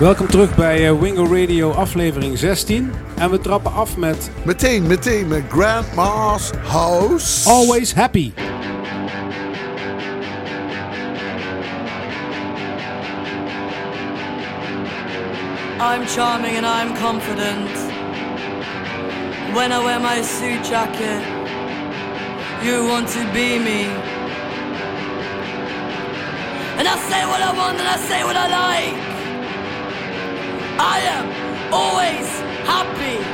Welkom terug bij uh, Wingo Radio aflevering 16. En we trappen af met... Meteen, meteen met Grandma's House. Always Happy. I'm charming and I'm confident. When I wear my suit jacket, you want to be me. And I say what I want and I say what I like. I am always happy.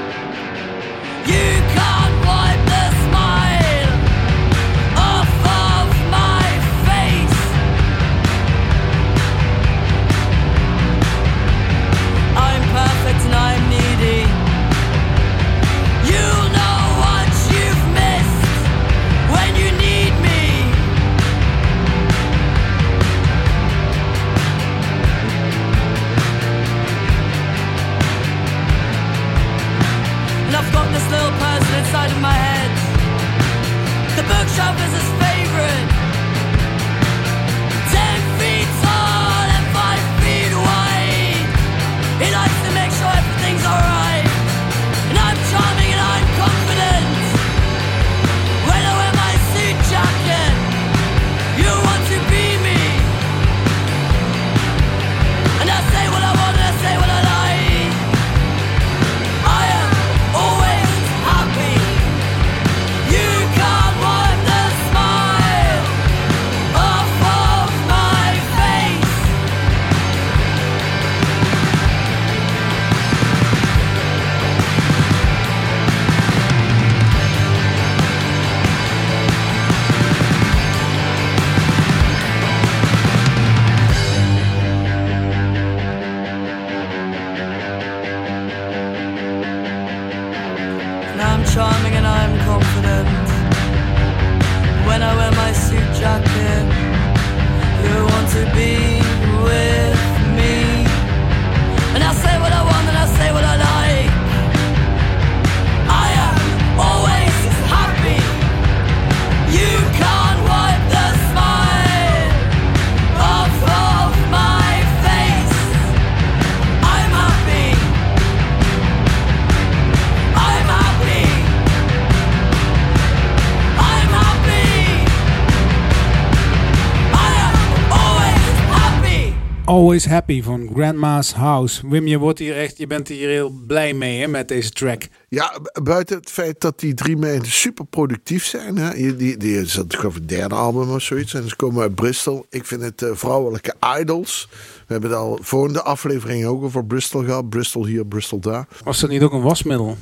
Always Happy van Grandma's House. Wim, je, wordt hier echt, je bent hier heel blij mee hè, met deze track. Ja, bu- buiten het feit dat die drie meiden super productief zijn. Hè? Die, die, die is ik het derde album of zoiets. En ze komen uit Bristol. Ik vind het eh, vrouwelijke idols. We hebben het al volgende aflevering ook over Bristol gehad. Bristol hier, Bristol daar. Was dat niet ook een wasmiddel?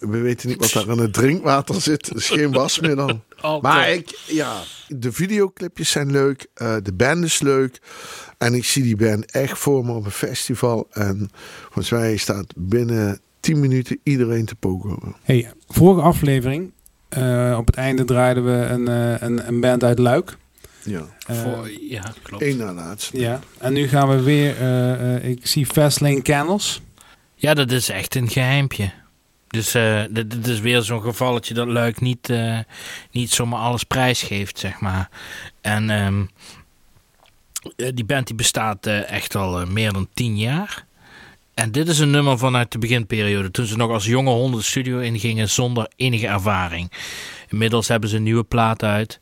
We weten niet wat daar in het drinkwater zit. Het is geen wasmiddel. Maar ik, ja, de videoclipjes zijn leuk. eh, de band is leuk. En ik zie die band echt voor me op een festival. En volgens mij staat binnen 10 minuten iedereen te poken. Hey, vorige aflevering, eh, op het einde draaiden we een, eh, een, een band uit Luik. Ja. Eh, Voor- ja, klopt. Eén na laatste. ja, en nu gaan we weer, eh, eh, ik zie Fastlane Candles. Ja, dat is echt een geheimpje. Dus eh, dit, dit is weer zo'n gevalletje dat Luik niet, eh, niet zomaar alles prijsgeeft, zeg maar. En ehm, eh, die band die bestaat eh, echt al eh, meer dan tien jaar. En dit is een nummer vanuit de beginperiode, toen ze nog als jonge honden de studio ingingen zonder enige ervaring. Inmiddels hebben ze een nieuwe plaat uit.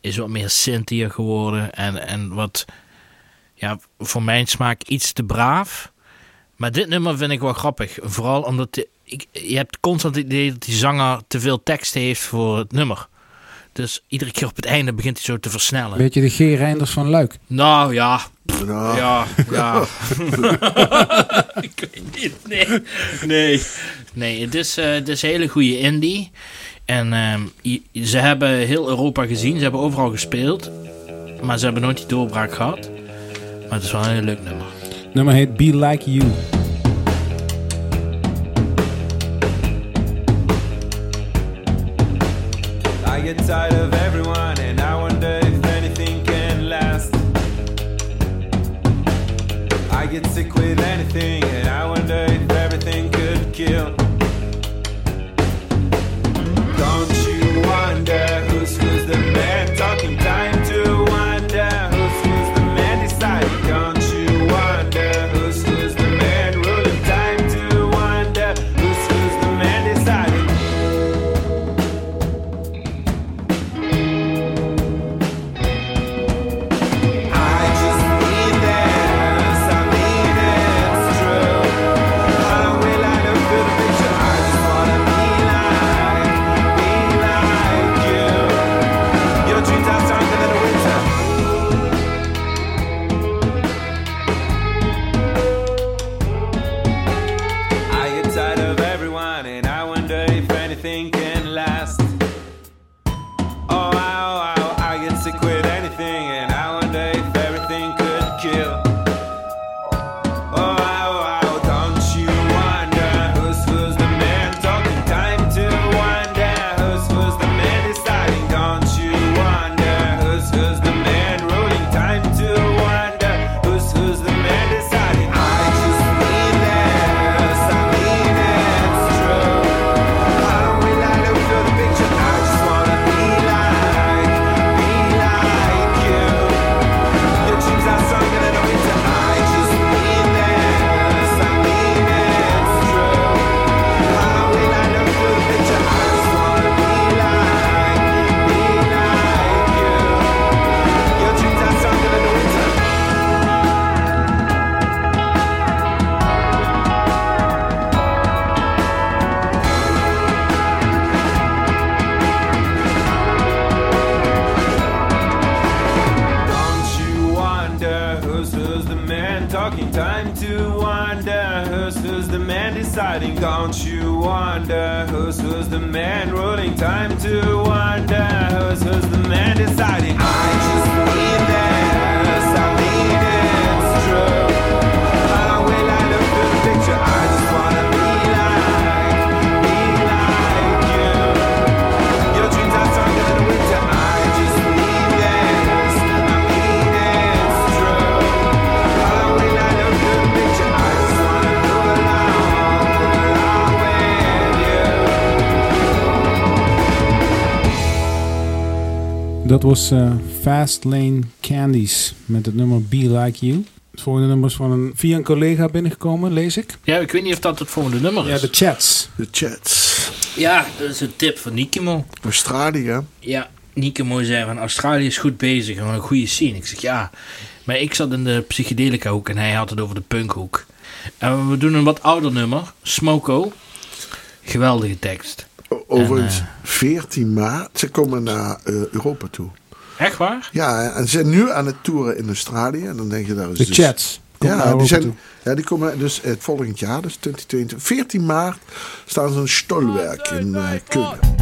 Is wat meer Cynthia geworden. En, en wat, ja, voor mijn smaak iets te braaf. Maar dit nummer vind ik wel grappig. Vooral omdat de- je hebt constant het idee dat die zanger te veel tekst heeft voor het nummer. Dus iedere keer op het einde begint hij zo te versnellen. Weet je de G. Reinders van Luik? Nou ja, Nou, ja, ja. ik weet niet. Nee. Nee. Nee, het is, eh, het is een hele goede indie. En ehm, ze hebben heel Europa gezien. Ze hebben overal gespeeld. Maar ze hebben nooit die doorbraak gehad. Maar het is wel een heel leuk nummer. Nummer heet Be Like You. Get tired of was eh, Fast Lane Candies met het nummer Be Like You. Het volgende nummer is van een, via een collega binnengekomen, lees ik. Ja, ik weet niet of dat het volgende nummer Ja, is. de chats. De chats. Ja, dat is een tip van Nikimo. Australië. Ja, Nikimo zei van Australië is goed bezig en een goede scene. Ik zeg ja, maar ik zat in de psychedelica hoek en hij had het over de punkhoek. En we doen een wat ouder nummer, Smoko. Geweldige tekst. Overigens, En, 14 maart. Ze komen naar eh, Europa toe. Echt waar? Ja, en ze zijn nu aan het toeren in Australië. En dan denk je, daar is De dus... chats. Ja die, Europa zijn, toe. ja, die komen dus het volgend jaar, dus 2022. 14 maart staan ze in Stolwerk in eh Keulen.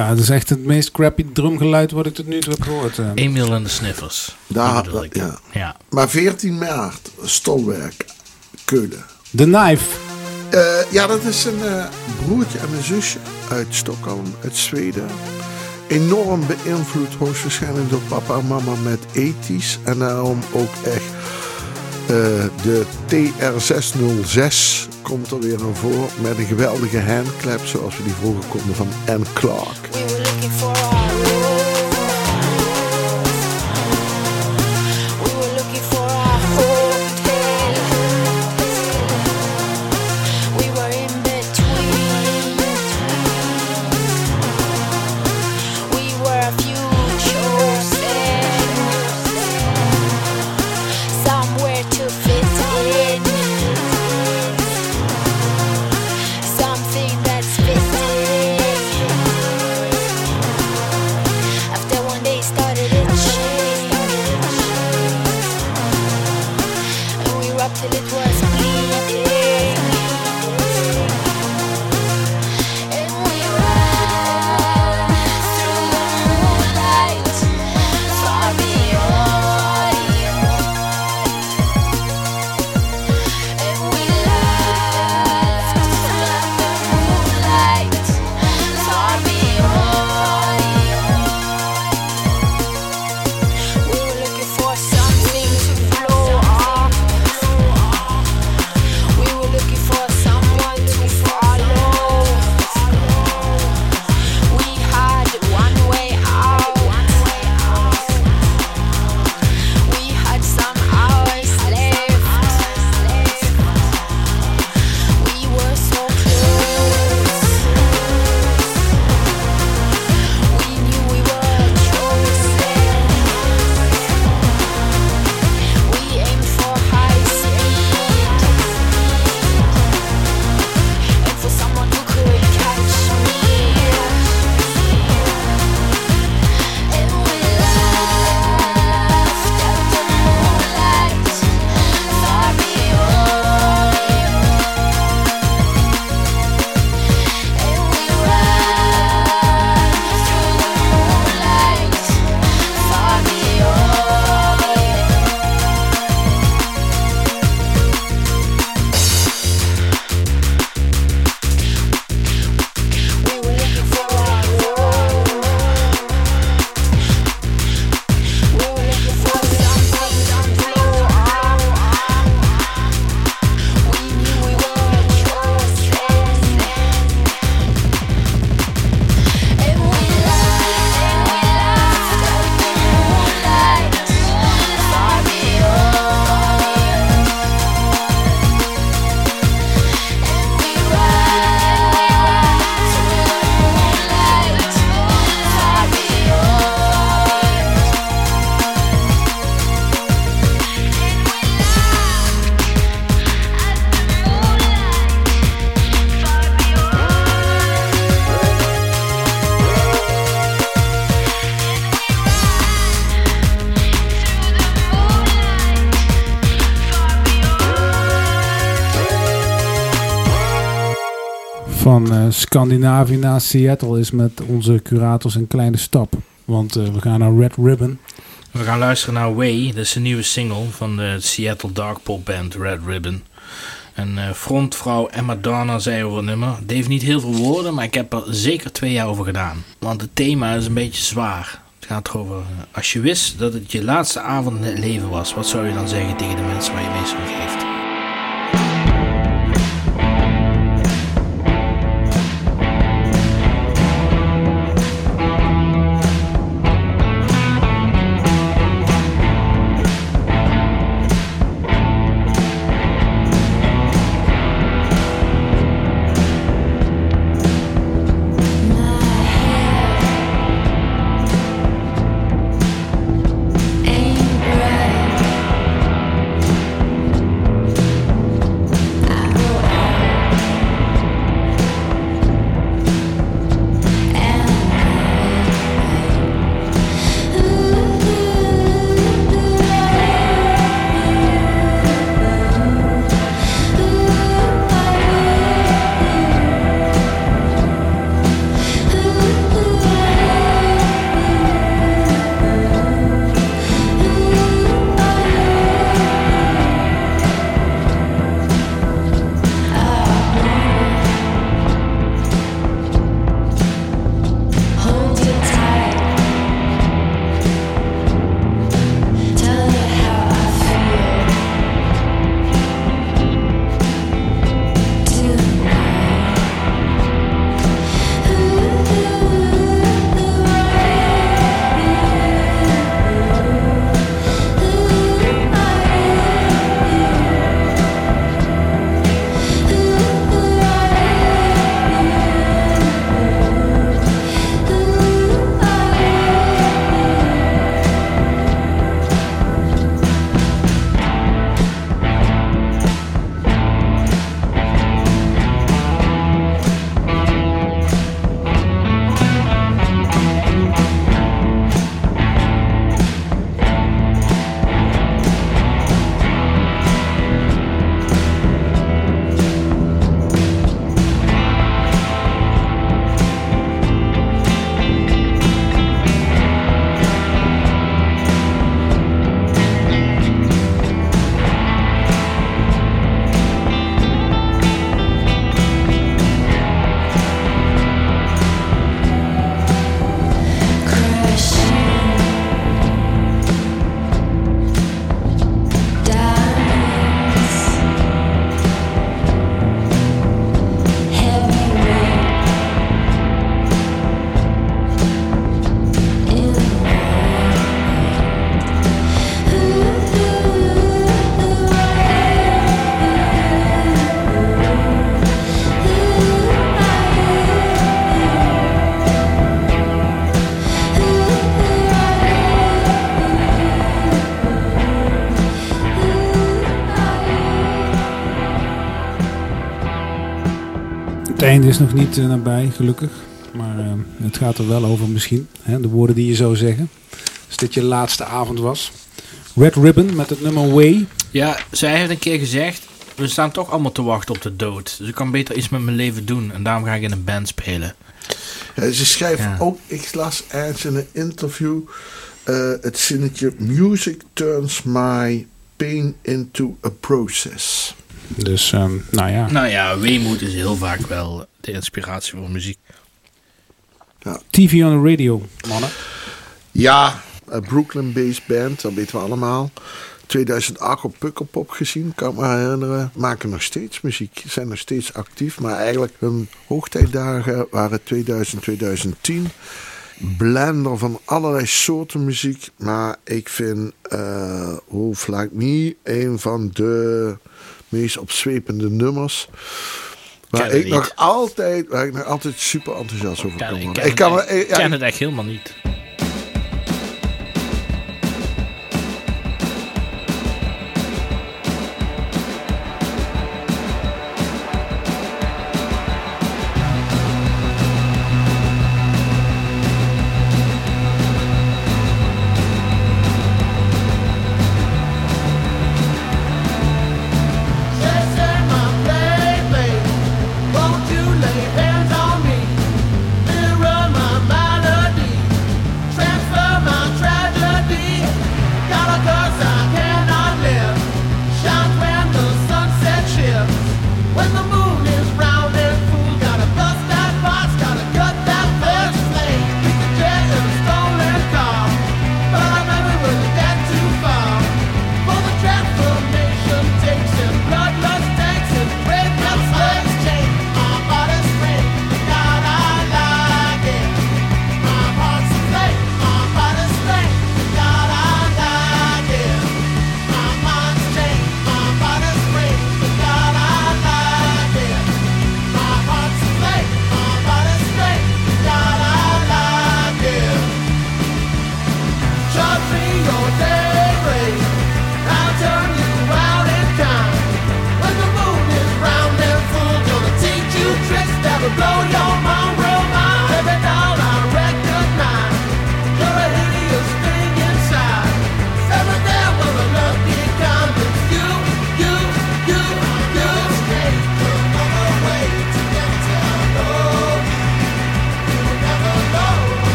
Ja, het is echt het meest crappy drumgeluid wat ik tot nu toe heb gehoord. eh. Emil en de Sniffers. Daar, Dat ik. ja. Ja. Maar 14 maart, Stolwerk, Keulen. The Knife. Eh, ja, dat is een eh, broertje en een zusje uit Stockholm, uit Zweden. Enorm beïnvloed, hoogstwaarschijnlijk door papa en mama met ethisch. En daarom ook echt eh, de TR606 komt er weer naar voren. Met een geweldige handclap zoals we die vroeger konden van Anne Clark. Van eh, Scandinavië naar Seattle is met onze curators een kleine stap. Want eh, we gaan naar Red Ribbon. We gaan luisteren naar Way. Dat is een nieuwe single van de Seattle Dark Pop band Red Ribbon. En eh, frontvrouw Emma Donna zei over het nummer. Het heeft niet heel veel woorden, maar ik heb er zeker twee jaar over gedaan. Want het thema is een beetje zwaar. Het gaat erover, als je wist dat het je laatste avond in het leven was, wat zou je dan zeggen tegen de mensen waar je om geeft? Einde is nog niet eh, nabij, gelukkig. Maar eh, het gaat er wel over misschien. Hè, de woorden die je zou zeggen. Als dit je laatste avond was. Red Ribbon met het nummer Way. Ja, zij heeft een keer gezegd, we staan toch allemaal te wachten op de dood. Dus ik kan beter iets met mijn leven doen. En daarom ga ik in een band spelen. Ja, ze schrijft Ja. ook, ik las ergens in een interview eh, het zinnetje: Music turns my pain into a process. Dus, ehm, nou ja. Nou ja, weemoed is heel vaak wel de inspiratie voor muziek. TV on the radio, mannen. Ja, een Brooklyn-based band, dat weten we allemaal. 2008 op Pukkelpop gezien, kan ik me herinneren. Maken nog steeds muziek, zijn nog steeds actief. Maar eigenlijk hun hoogtijdagen waren 2000, 2010. Blender van allerlei soorten muziek. Maar ik vind eh Wolf Like Me een van de meest opzwepende nummers. Waar ik, nog altijd, waar ik nog altijd super enthousiast over Ken- kan ik ken, Ik het, ja, ken het echt helemaal niet.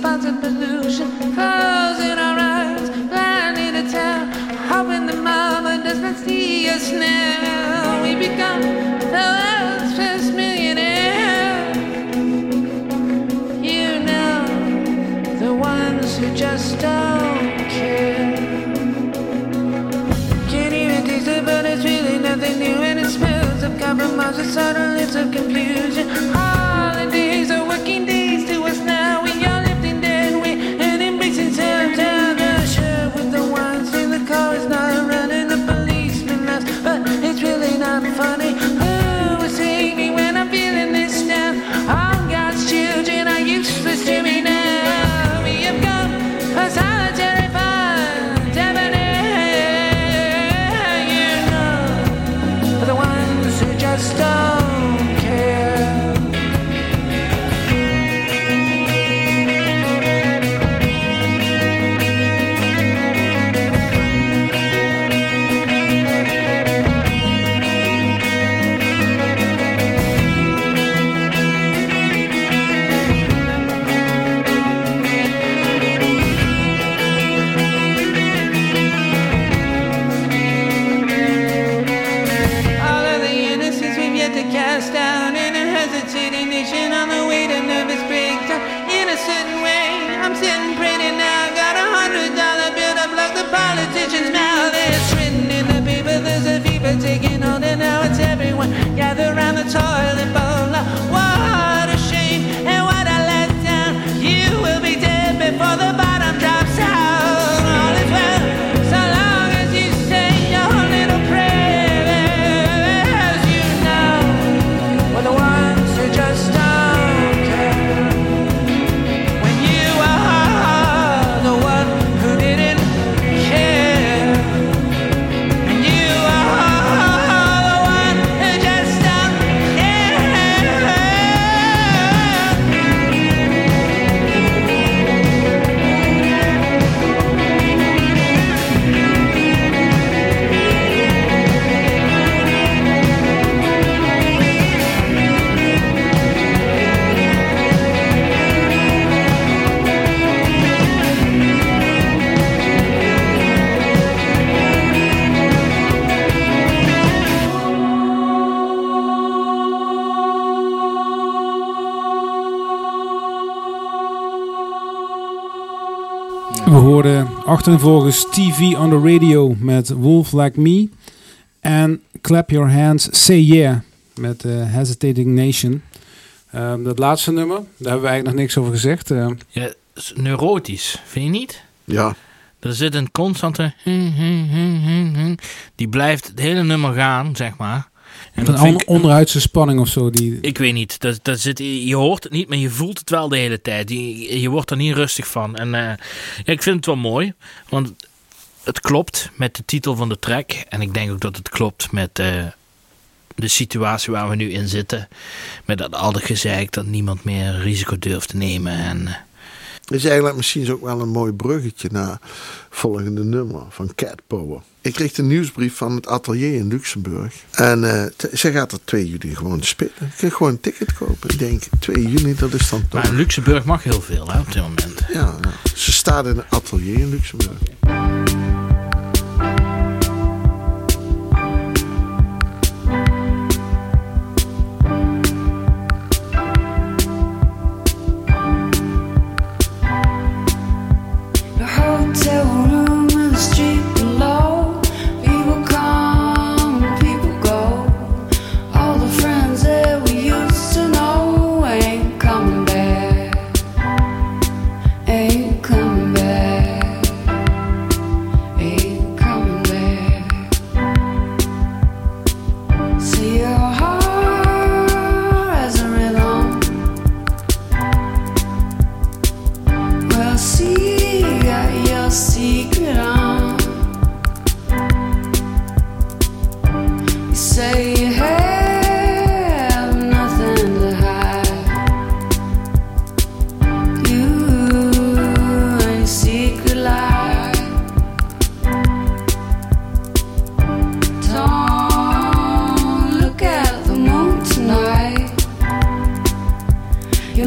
State sponsored pollution, closing our eyes, blinding the town. Hoping the mama does not see us now. We become the world's first millionaire. You know, the ones who just don't care. Can't even taste it, but it's really nothing new. And it smells of compromise with subtle hints of confusion. Hoorden achtereenvolgens TV on the radio met Wolf Like Me. En Clap Your Hands, Say Yeah met eh, Hesitating Nation. Ehm, dat laatste nummer, daar hebben we eigenlijk nog niks over gezegd. Ehm, Ja, het is neurotisch, vind je niet? Ja, Er zit een constante... Die blijft het hele nummer gaan, zeg maar. En een on- onderuitse spanning of zo. Die, Ik weet niet. Dat, dat zit, je hoort het niet, maar je voelt het wel de hele tijd. Je, je wordt er niet rustig van. En eh, ja, ik vind het wel mooi. Want het klopt met de titel van de track. En ik denk ook dat het klopt met eh, de situatie waar we nu in zitten. Met dat al gezeik dat niemand meer risico durft te nemen. En eh, is eigenlijk misschien ook wel een mooi bruggetje naar het volgende nummer van Cat Power. Ik kreeg een nieuwsbrief van het atelier in Luxemburg. En t- zij gaat er 2 juli gewoon spelen. Je kunt gewoon een ticket kopen. Ik denk 2 juni, dat is dan toch. maar Luxemburg mag heel veel hè, op dit moment. Ja, nou, ze staat in een atelier in Luxemburg.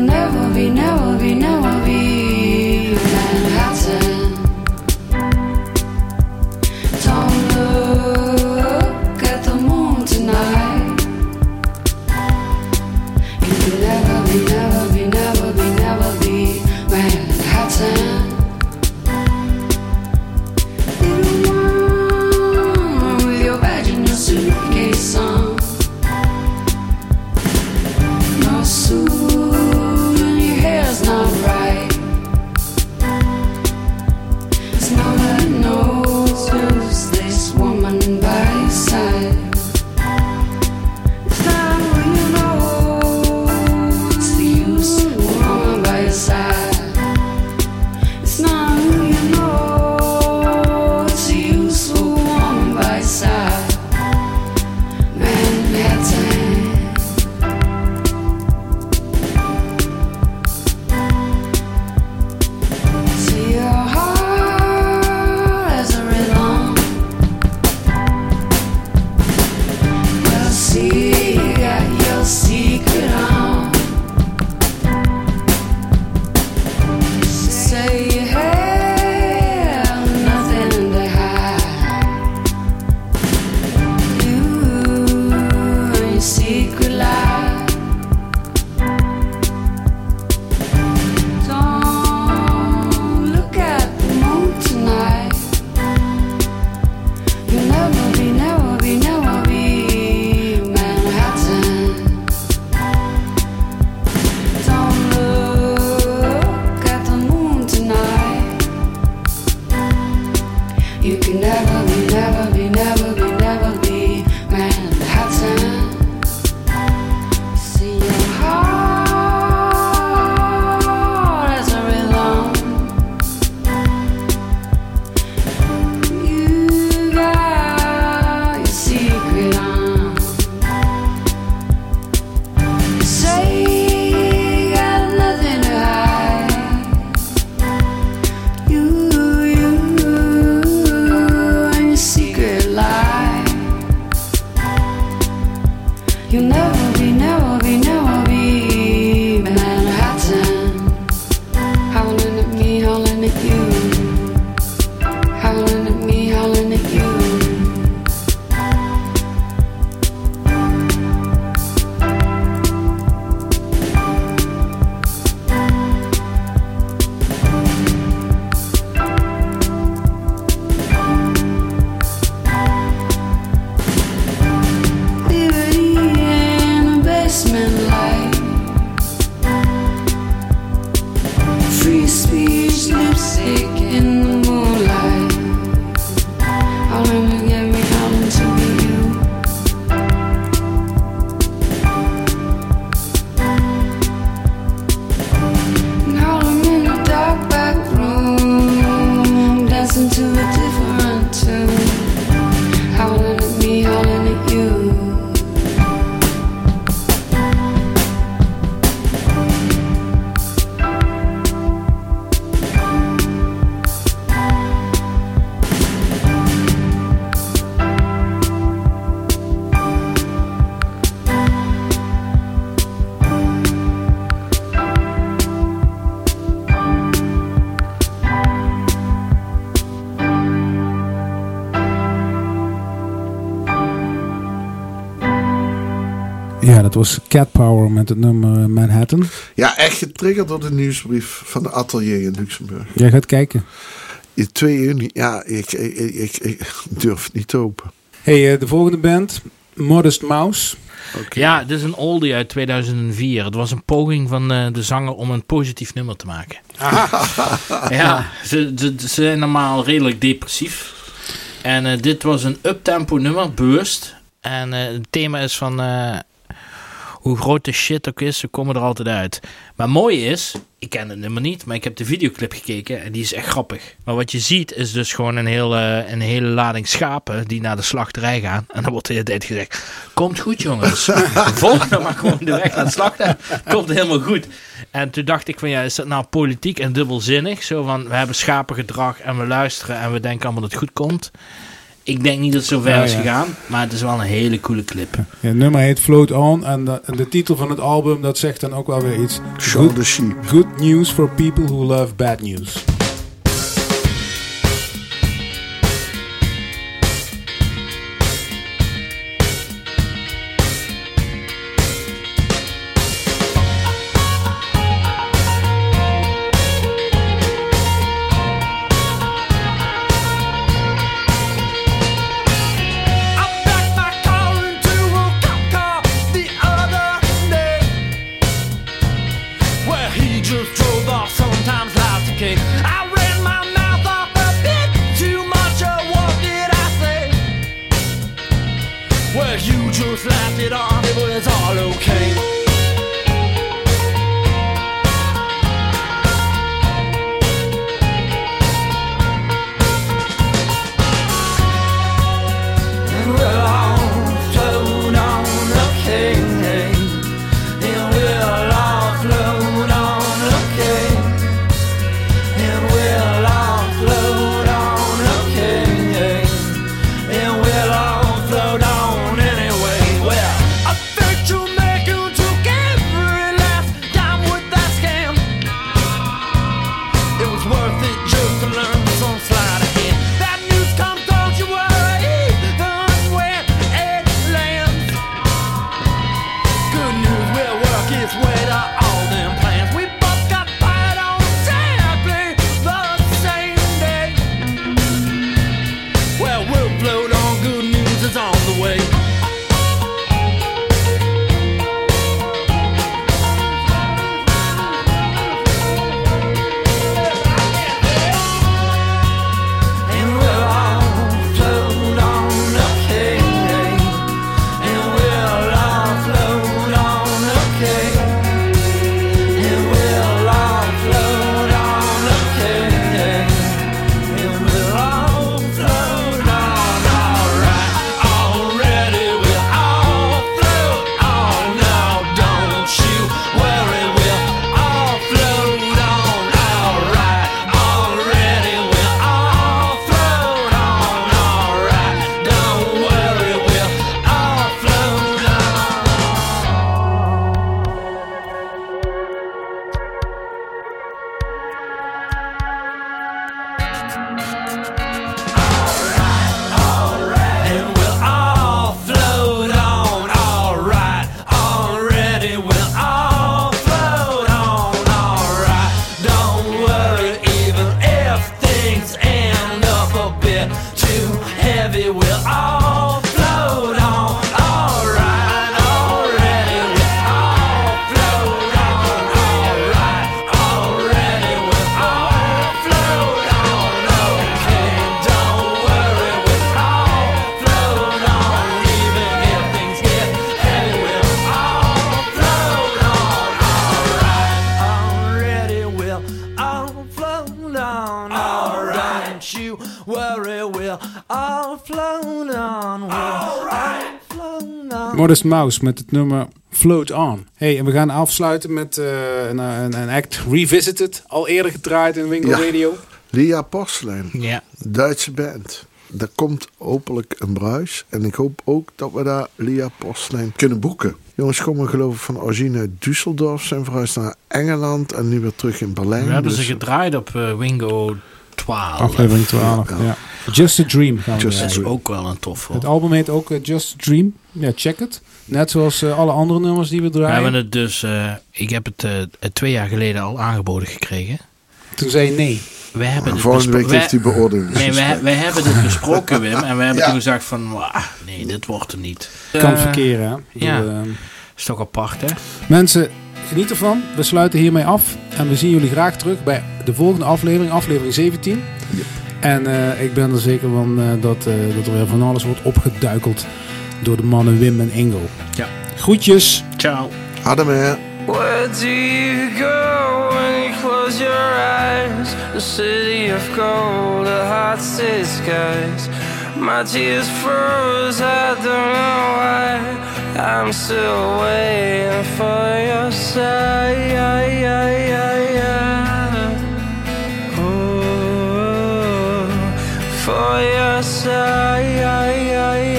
Never be, never be, never was Cat Power met het nummer Manhattan. Ja, echt getriggerd door de nieuwsbrief van de atelier in Luxemburg. Jij gaat kijken. In twee uur niet. Ja, ik, ik, ik, ik durf het niet te open. Hey, eh, de volgende band, Modest Mouse. Ja, dit is een oldie uit 2004. Het was een poging van eh, de zanger om een positief nummer te maken. ja, ze, ze, ze zijn normaal redelijk depressief. En eh, dit was een uptempo nummer, bewust. En eh, het thema is van eh, hoe groot de shit ook is, ze komen er altijd uit. Maar mooi is, ik ken het nummer niet, maar ik heb de videoclip gekeken en die is echt grappig. Maar wat je ziet is dus gewoon een hele, een hele lading schapen die naar de slachterij gaan. En dan wordt de hele tijd gezegd, komt goed jongens. Volg dan maar gewoon de weg naar het slachten. Komt helemaal goed. En toen dacht ik van ja, is dat nou politiek en dubbelzinnig? Zo van, we hebben schapengedrag en we luisteren en we denken allemaal dat het goed komt. Ik denk niet dat het zo ver Ja, is ja. gegaan, maar het is wel een hele coole clip. Ja, het nummer heet Float On en de, en de titel van het album dat zegt dan ook wel weer iets. Good, the Sheep. good news for people who love bad news. Modest Mouse met het nummer Float On. Hey, en we gaan afsluiten met eh, een, een, een act Revisited. Al eerder gedraaid in Winkel Ja. Radio. Lia Porselein. Ja. Duitse band. Er komt hopelijk een bruis. En ik hoop ook dat we daar Lia Porselein kunnen boeken. Jongens komen geloof ik van origine uit Düsseldorf. Zijn verhuisd naar Engeland. En nu weer terug in Berlijn. We hebben ze Dus- gedraaid op eh, Wingo 12. Aflevering 12. Ja. Ja. Just a Dream gaan we Just a draaien. Dat is Dream. ook wel een tof Het album heet ook eh, Just a Dream. Ja, check het. Net zoals eh, alle andere nummers die we We draaien. hebben het dus, eh, ik heb het twee jaar geleden al aangeboden gekregen. Toen zei je nee. We hebben En het volgende week heeft hij wij- beoordeeld. Nee, wij, wij hebben dit besproken, Wim. En we hebben Ja. toen gezegd van, "Wah, nee, dit wordt er niet. Kan verkeren. hè. Ja. Is toch apart, hè? Mensen, geniet ervan. We sluiten hiermee af. En we zien jullie graag terug bij de volgende aflevering, aflevering 17. En eh, ik ben er zeker van eh, dat, eh, dat er weer van alles wordt opgeduikeld door de mannen Wim en Ingo. Ja. Groetjes. Ciao. Adem Where do you go when you close your eyes? The city of gold, the hot city skies. My tears froze, I don't know why. I'm still waiting for your sigh. Oh, for your sigh.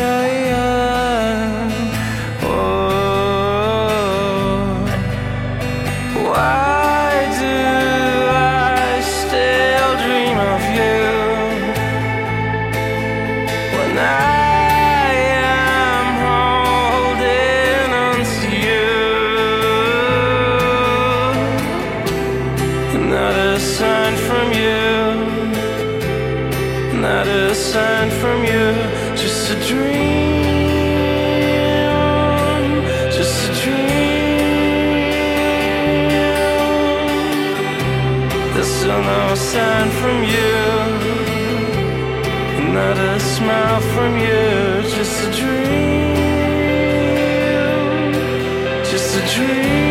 From you, just a dream, just a dream.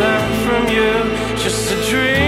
sent from you, just a dream.